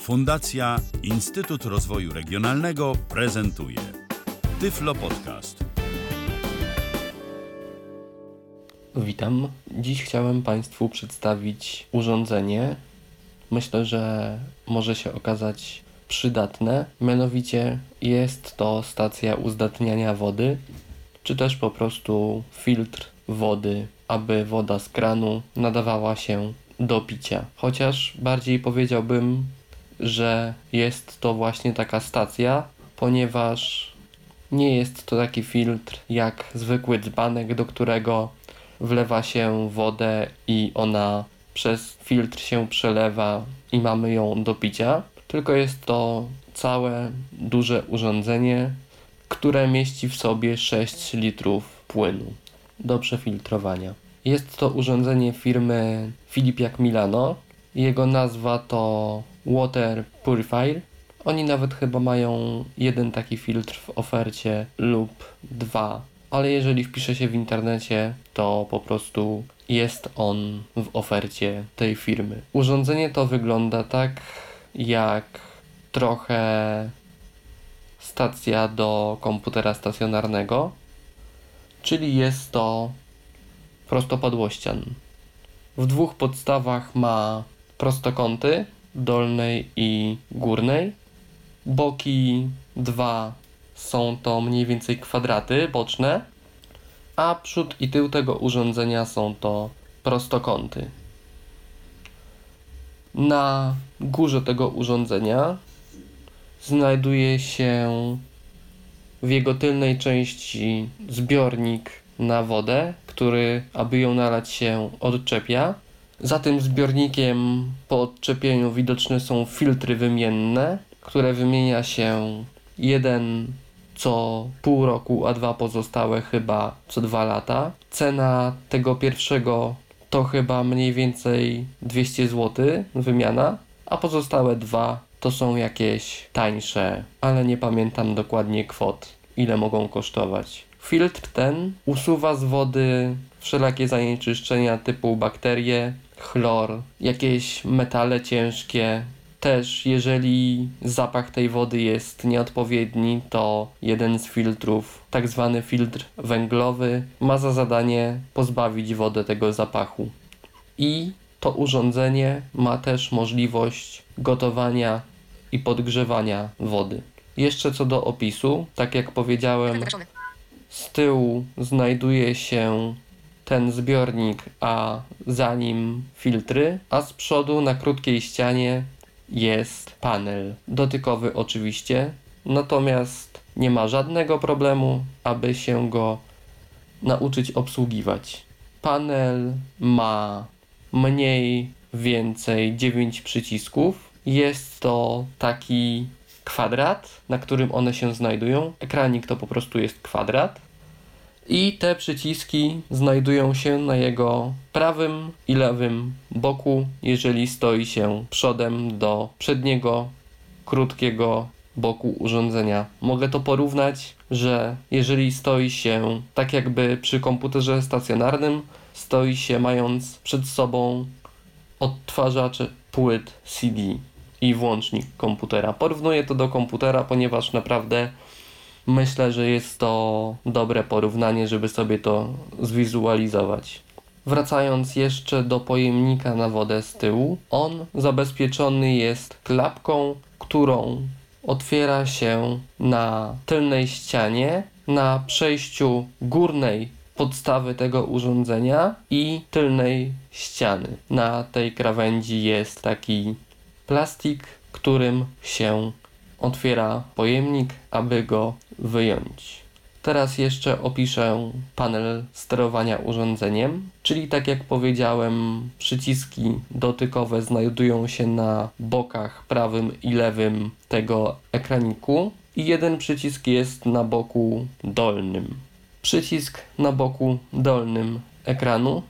Fundacja Instytut Rozwoju Regionalnego prezentuje Tyflo Podcast. Witam. Dziś chciałem Państwu przedstawić urządzenie. Myślę, że może się okazać przydatne. Mianowicie jest to stacja uzdatniania wody, czy też po prostu filtr wody, aby woda z kranu nadawała się do picia. Chociaż bardziej powiedziałbym, że jest to właśnie taka stacja, ponieważ nie jest to taki filtr jak zwykły dzbanek, do którego wlewa się wodę i ona przez filtr się przelewa i mamy ją do picia, tylko jest to całe duże urządzenie, które mieści w sobie 6 litrów płynu do przefiltrowania. Jest to urządzenie firmy Philipiak Milano. Jego nazwa to Water Purifier. Oni nawet chyba mają jeden taki filtr w ofercie lub dwa, ale jeżeli wpisze się w internecie, to po prostu jest on w ofercie tej firmy. Urządzenie to wygląda tak jak trochę stacja do komputera stacjonarnego, czyli jest to prostopadłościan. W dwóch podstawach ma prostokąty dolnej i górnej. Boki dwa są to mniej więcej kwadraty boczne, a przód i tył tego urządzenia są to prostokąty. Na górze tego urządzenia znajduje się w jego tylnej części zbiornik na wodę, który, aby ją nalać się, odczepia. Za tym zbiornikiem po odczepieniu widoczne są filtry wymienne, które wymienia się jeden co pół roku, a dwa pozostałe chyba co dwa lata. Cena tego pierwszego to chyba mniej więcej 200 zł wymiana, a pozostałe dwa to są jakieś tańsze, ale nie pamiętam dokładnie kwot, ile mogą kosztować. Filtr ten usuwa z wody wszelakie zanieczyszczenia typu bakterie, chlor, jakieś metale ciężkie. Też jeżeli zapach tej wody jest nieodpowiedni, to jeden z filtrów, tak zwany filtr węglowy, ma za zadanie pozbawić wodę tego zapachu. I to urządzenie ma też możliwość gotowania i podgrzewania wody. Jeszcze co do opisu, tak jak powiedziałem, z tyłu znajduje się ten zbiornik, a za nim filtry, a z przodu na krótkiej ścianie jest panel dotykowy oczywiście, natomiast nie ma żadnego problemu, aby się go nauczyć obsługiwać. Panel ma mniej więcej 9 przycisków. Jest to taki kwadrat, na którym one się znajdują. Ekranik to po prostu jest kwadrat. I te przyciski znajdują się na jego prawym i lewym boku, jeżeli stoi się przodem do przedniego, krótkiego boku urządzenia. Mogę to porównać, że jeżeli stoi się tak jakby przy komputerze stacjonarnym, stoi się mając przed sobą odtwarzacz płyt CD i włącznik komputera. Porównuję to do komputera, ponieważ naprawdę myślę, że jest to dobre porównanie, żeby sobie to zwizualizować. Wracając jeszcze do pojemnika na wodę z tyłu, on zabezpieczony jest klapką, którą otwiera się na tylnej ścianie, na przejściu górnej podstawy tego urządzenia i tylnej ściany. Na tej krawędzi jest taki plastik, którym się otwiera pojemnik, aby go wyjąć. Teraz jeszcze opiszę panel sterowania urządzeniem, czyli tak jak powiedziałem, przyciski dotykowe znajdują się na bokach prawym i lewym tego ekraniku i jeden przycisk jest na boku dolnym. Przycisk na boku dolnym ekranu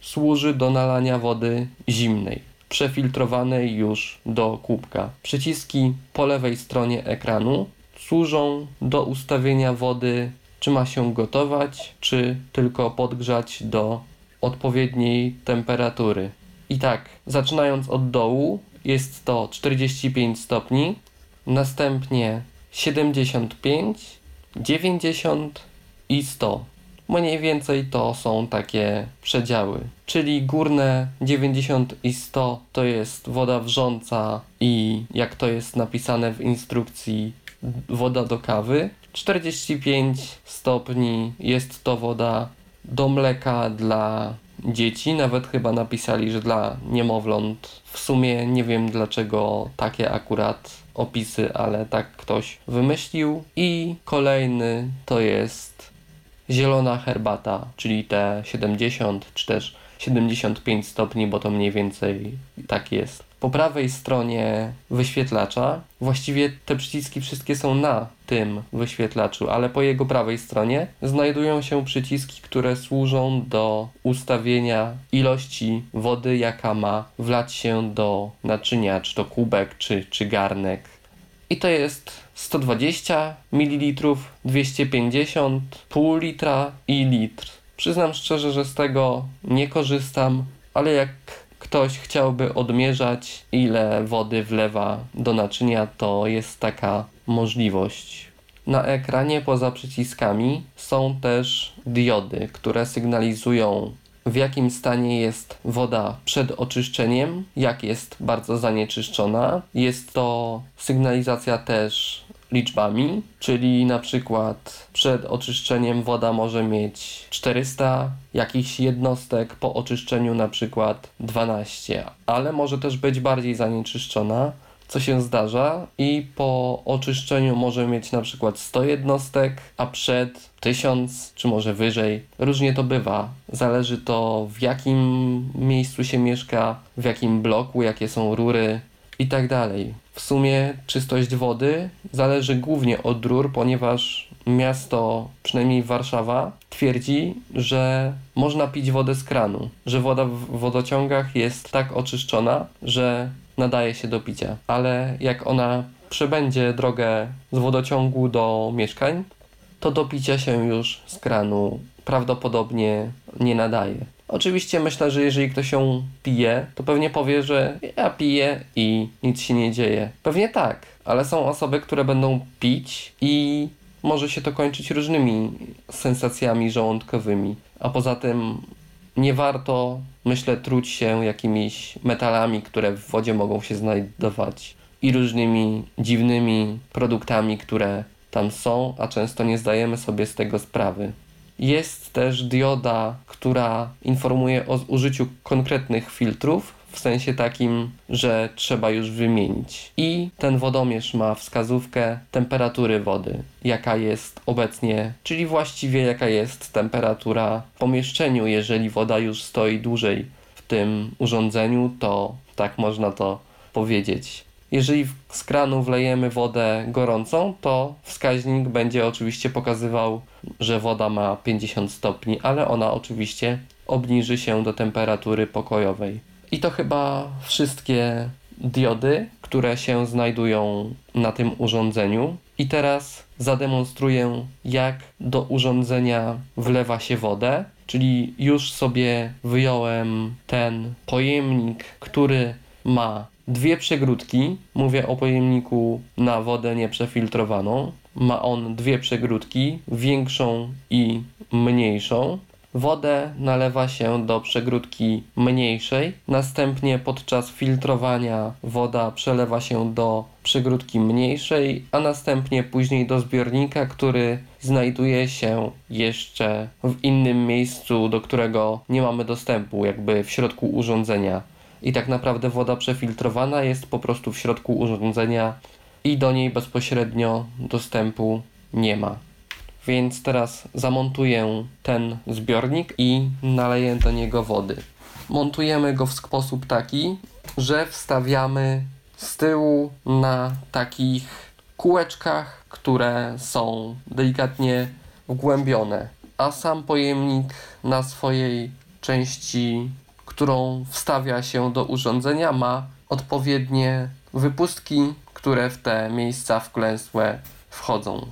służy do nalania wody zimnej przefiltrowanej już do kubka. Przyciski po lewej stronie ekranu służą do ustawienia wody, czy ma się gotować, czy tylko podgrzać do odpowiedniej temperatury. I tak, zaczynając od dołu, jest to 45 stopni, następnie 75, 90 i 100. Mniej więcej to są takie przedziały, czyli górne 90 i 100 to jest woda wrząca i jak to jest napisane w instrukcji woda do kawy. 45 stopni jest to woda do mleka dla dzieci, nawet chyba napisali, że dla niemowląt. W sumie nie wiem dlaczego takie akurat opisy, ale tak ktoś wymyślił. I kolejny to jest zielona herbata, czyli te 70 czy też 75 stopni, bo to mniej więcej tak jest po prawej stronie wyświetlacza. Właściwie te przyciski wszystkie są na tym wyświetlaczu, ale po jego prawej stronie znajdują się przyciski, które służą do ustawienia ilości wody, jaka ma wlać się do naczynia, czy to kubek, czy, czy garnek. I to jest 120 ml, 250, pół litra i litr. Przyznam szczerze, że z tego nie korzystam, ale jak ktoś chciałby odmierzać, ile wody wlewa do naczynia, to jest taka możliwość. Na ekranie poza przyciskami są też diody, które sygnalizują w jakim stanie jest woda przed oczyszczeniem, jak jest bardzo zanieczyszczona. Jest to sygnalizacja też liczbami, czyli na przykład przed oczyszczeniem woda może mieć 400 jakichś jednostek, po oczyszczeniu na przykład 12, ale może też być bardziej zanieczyszczona, co się zdarza i po oczyszczeniu może mieć na przykład 100 jednostek, a przed 1000 czy może wyżej. Różnie to bywa. Zależy to w jakim miejscu się mieszka, w jakim bloku, jakie są rury i tak dalej. W sumie czystość wody zależy głównie od rur, ponieważ miasto, przynajmniej Warszawa, twierdzi, że można pić wodę z kranu, że woda w wodociągach jest tak oczyszczona, że nadaje się do picia. Ale jak ona przebędzie drogę z wodociągu do mieszkań, to do picia się już z kranu prawdopodobnie nie nadaje. Oczywiście myślę, że jeżeli ktoś ją pije, to pewnie powie, że ja piję i nic się nie dzieje. Pewnie tak, ale są osoby, które będą pić i może się to kończyć różnymi sensacjami żołądkowymi. A poza tym nie warto, myślę, truć się jakimiś metalami, które w wodzie mogą się znajdować i różnymi dziwnymi produktami, które tam są, a często nie zdajemy sobie z tego sprawy. Jest też dioda, która informuje o użyciu konkretnych filtrów, w sensie takim, że trzeba już wymienić. I ten wodomierz ma wskazówkę temperatury wody, jaka jest obecnie, czyli właściwie jaka jest temperatura w pomieszczeniu, jeżeli woda już stoi dłużej w tym urządzeniu, to tak można to powiedzieć. Jeżeli z kranu wlejemy wodę gorącą, to wskaźnik będzie oczywiście pokazywał, że woda ma 50 stopni, ale ona oczywiście obniży się do temperatury pokojowej. I to chyba wszystkie diody, które się znajdują na tym urządzeniu. I teraz zademonstruję, jak do urządzenia wlewa się wodę. Czyli już sobie wyjąłem ten pojemnik, który ma dwie przegródki. Mówię o pojemniku na wodę nieprzefiltrowaną. Ma on dwie przegródki, większą i mniejszą. Wodę nalewa się do przegródki mniejszej, następnie podczas filtrowania woda przelewa się do przegródki mniejszej, a następnie później do zbiornika, który znajduje się jeszcze w innym miejscu, do którego nie mamy dostępu, jakby w środku urządzenia i tak naprawdę woda przefiltrowana jest po prostu w środku urządzenia i do niej bezpośrednio dostępu nie ma. Więc teraz zamontuję ten zbiornik i naleję do niego wody. Montujemy go w sposób taki, że wstawiamy z tyłu na takich kółeczkach, które są delikatnie wgłębione, a sam pojemnik na swojej części którą wstawia się do urządzenia, ma odpowiednie wypustki, które w te miejsca wklęsłe wchodzą.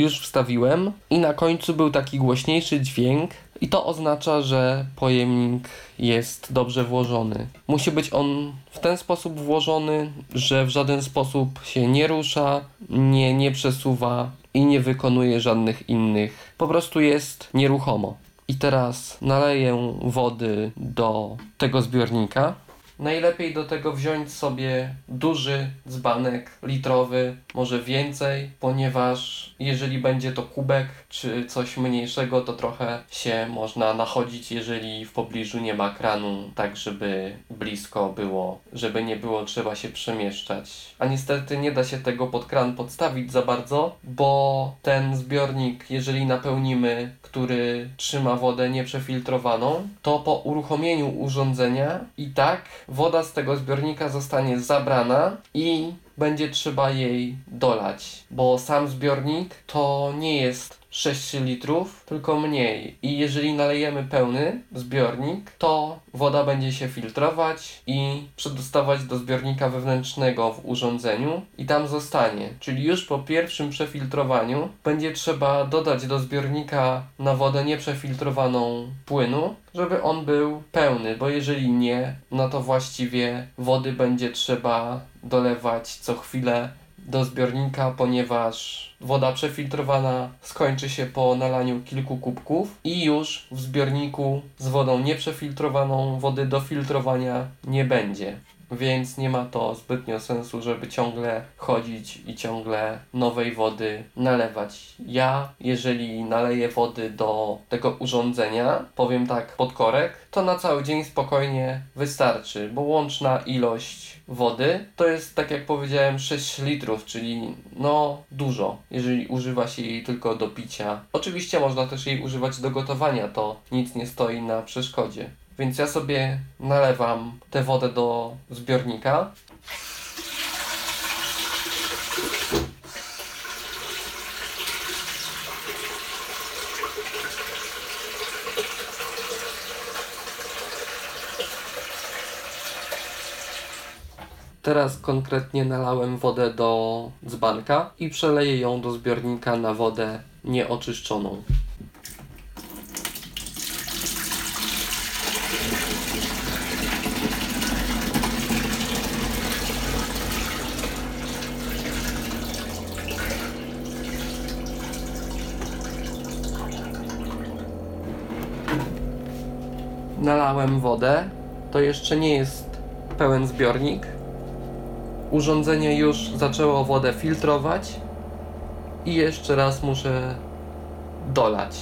już wstawiłem i na końcu był taki głośniejszy dźwięk i to oznacza, że pojemnik jest dobrze włożony. Musi być on w ten sposób włożony, że w żaden sposób się nie rusza, nie, nie przesuwa i nie wykonuje żadnych innych. Po prostu jest nieruchomo. I teraz naleję wody do tego zbiornika. Najlepiej do tego wziąć sobie duży dzbanek litrowy, może więcej, ponieważ jeżeli będzie to kubek czy coś mniejszego, to trochę się można nachodzić, jeżeli w pobliżu nie ma kranu, tak żeby blisko było, żeby nie było trzeba się przemieszczać. A niestety nie da się tego pod kran podstawić za bardzo, bo ten zbiornik, jeżeli napełnimy, który trzyma wodę nieprzefiltrowaną, to po uruchomieniu urządzenia i tak woda z tego zbiornika zostanie zabrana i będzie trzeba jej dolać, bo sam zbiornik to nie jest 6 litrów, tylko mniej. I jeżeli nalejemy pełny zbiornik, to woda będzie się filtrować i przedostawać do zbiornika wewnętrznego w urządzeniu i tam zostanie. Czyli już po pierwszym przefiltrowaniu będzie trzeba dodać do zbiornika na wodę nieprzefiltrowaną płynu, żeby on był pełny, bo jeżeli nie, no to właściwie wody będzie trzeba dolewać co chwilę do zbiornika, ponieważ woda przefiltrowana skończy się po nalaniu kilku kubków i już w zbiorniku z wodą nieprzefiltrowaną wody do filtrowania nie będzie. Więc nie ma to zbytnio sensu, żeby ciągle chodzić i ciągle nowej wody nalewać. Ja, jeżeli naleję wody do tego urządzenia, powiem tak, pod korek, to na cały dzień spokojnie wystarczy, bo łączna ilość wody to jest, tak jak powiedziałem, 6 litrów, czyli no dużo, jeżeli używa się jej tylko do picia. Oczywiście można też jej używać do gotowania, to nic nie stoi na przeszkodzie. Więc ja sobie nalewam tę wodę do zbiornika. Teraz konkretnie nalałem wodę do dzbanka i przeleję ją do zbiornika na wodę nieoczyszczoną. Nalałem wodę. To jeszcze nie jest pełen zbiornik. Urządzenie już zaczęło wodę filtrować i jeszcze raz muszę dolać.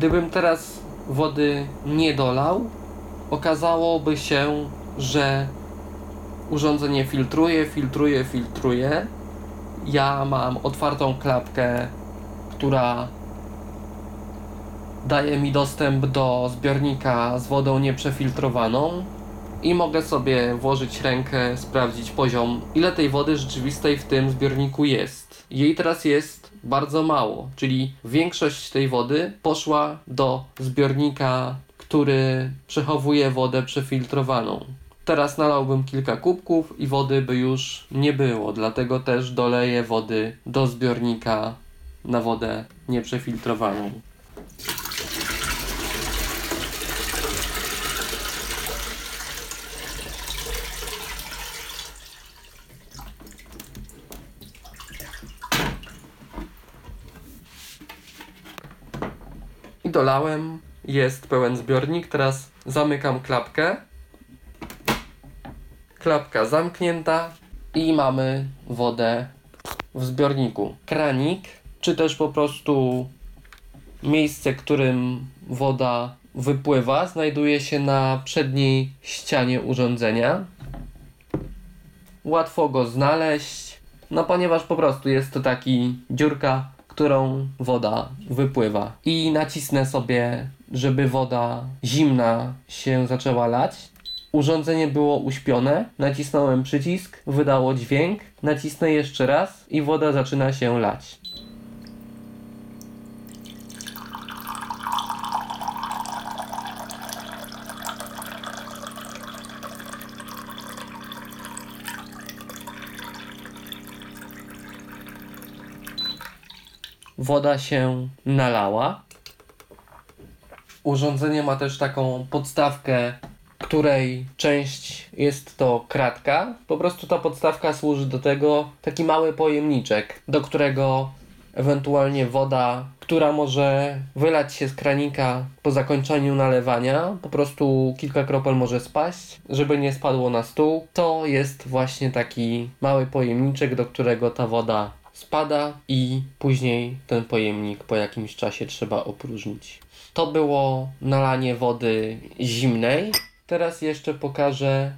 Gdybym teraz wody nie dolał, okazałoby się, że urządzenie filtruje, filtruje, filtruje. Ja mam otwartą klapkę, która daje mi dostęp do zbiornika z wodą nieprzefiltrowaną i mogę sobie włożyć rękę, sprawdzić poziom, ile tej wody rzeczywistej w tym zbiorniku jest. Jej teraz jest bardzo mało, czyli większość tej wody poszła do zbiornika, który przechowuje wodę przefiltrowaną. Teraz nalałbym kilka kubków i wody by już nie było, dlatego też doleję wody do zbiornika na wodę nieprzefiltrowaną. Dolałem, jest pełen zbiornik. Teraz zamykam klapkę. Klapka zamknięta i mamy wodę w zbiorniku. Kranik, czy też po prostu miejsce, którym woda wypływa, znajduje się na przedniej ścianie urządzenia. Łatwo go znaleźć, no ponieważ po prostu jest to taki dziurka, którą woda wypływa. I nacisnę sobie, żeby woda zimna się zaczęła lać. Urządzenie było uśpione, nacisnąłem przycisk, wydało dźwięk, nacisnę jeszcze raz i woda zaczyna się lać. Woda się nalała. Urządzenie ma też taką podstawkę, której część jest to kratka. Po prostu ta podstawka służy do tego taki mały pojemniczek, do którego ewentualnie woda, która może wylać się z kranika po zakończeniu nalewania, po prostu kilka kropel może spaść, żeby nie spadło na stół. To jest właśnie taki mały pojemniczek, do którego ta woda spada i później ten pojemnik po jakimś czasie trzeba opróżnić. To było nalanie wody zimnej. Teraz jeszcze pokażę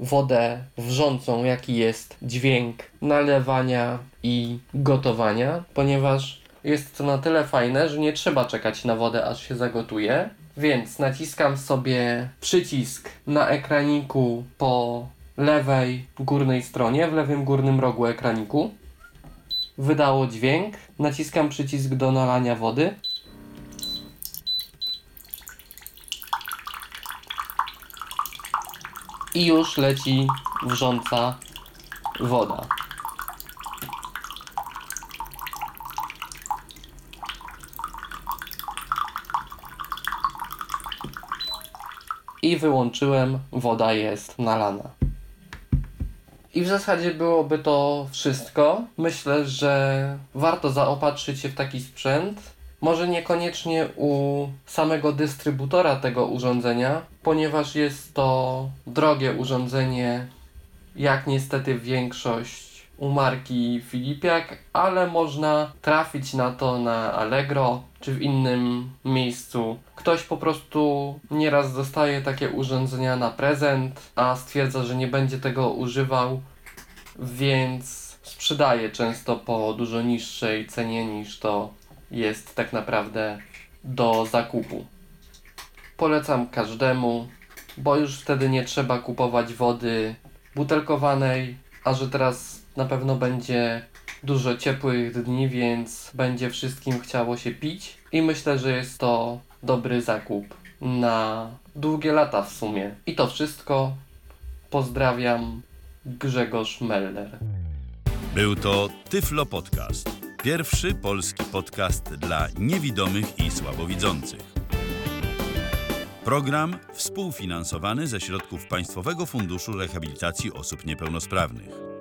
wodę wrzącą, jaki jest dźwięk nalewania i gotowania, ponieważ jest to na tyle fajne, że nie trzeba czekać na wodę, aż się zagotuje. Więc naciskam sobie przycisk na ekraniku po lewej górnej stronie, w lewym górnym rogu ekraniku. Wydało dźwięk. Naciskam przycisk do nalania wody. I już leci wrząca woda. I wyłączyłem, woda jest nalana. I w zasadzie byłoby to wszystko. Myślę, że warto zaopatrzyć się w taki sprzęt. Może niekoniecznie u samego dystrybutora tego urządzenia, ponieważ jest to drogie urządzenie, jak niestety większość u marki Filipiak, ale można trafić na to na Allegro czy w innym miejscu. Ktoś po prostu nieraz dostaje takie urządzenia na prezent, a stwierdza, że nie będzie tego używał, więc sprzedaje często po dużo niższej cenie niż to jest tak naprawdę do zakupu. Polecam każdemu, bo już wtedy nie trzeba kupować wody butelkowanej, a że teraz na pewno będzie dużo ciepłych dni, więc będzie wszystkim chciało się pić i myślę, że jest to dobry zakup na długie lata w sumie. I to wszystko. Pozdrawiam, Grzegorz Meller. Był to Tyflo Podcast. Pierwszy polski podcast dla niewidomych i słabowidzących. Program współfinansowany ze środków Państwowego Funduszu Rehabilitacji Osób Niepełnosprawnych.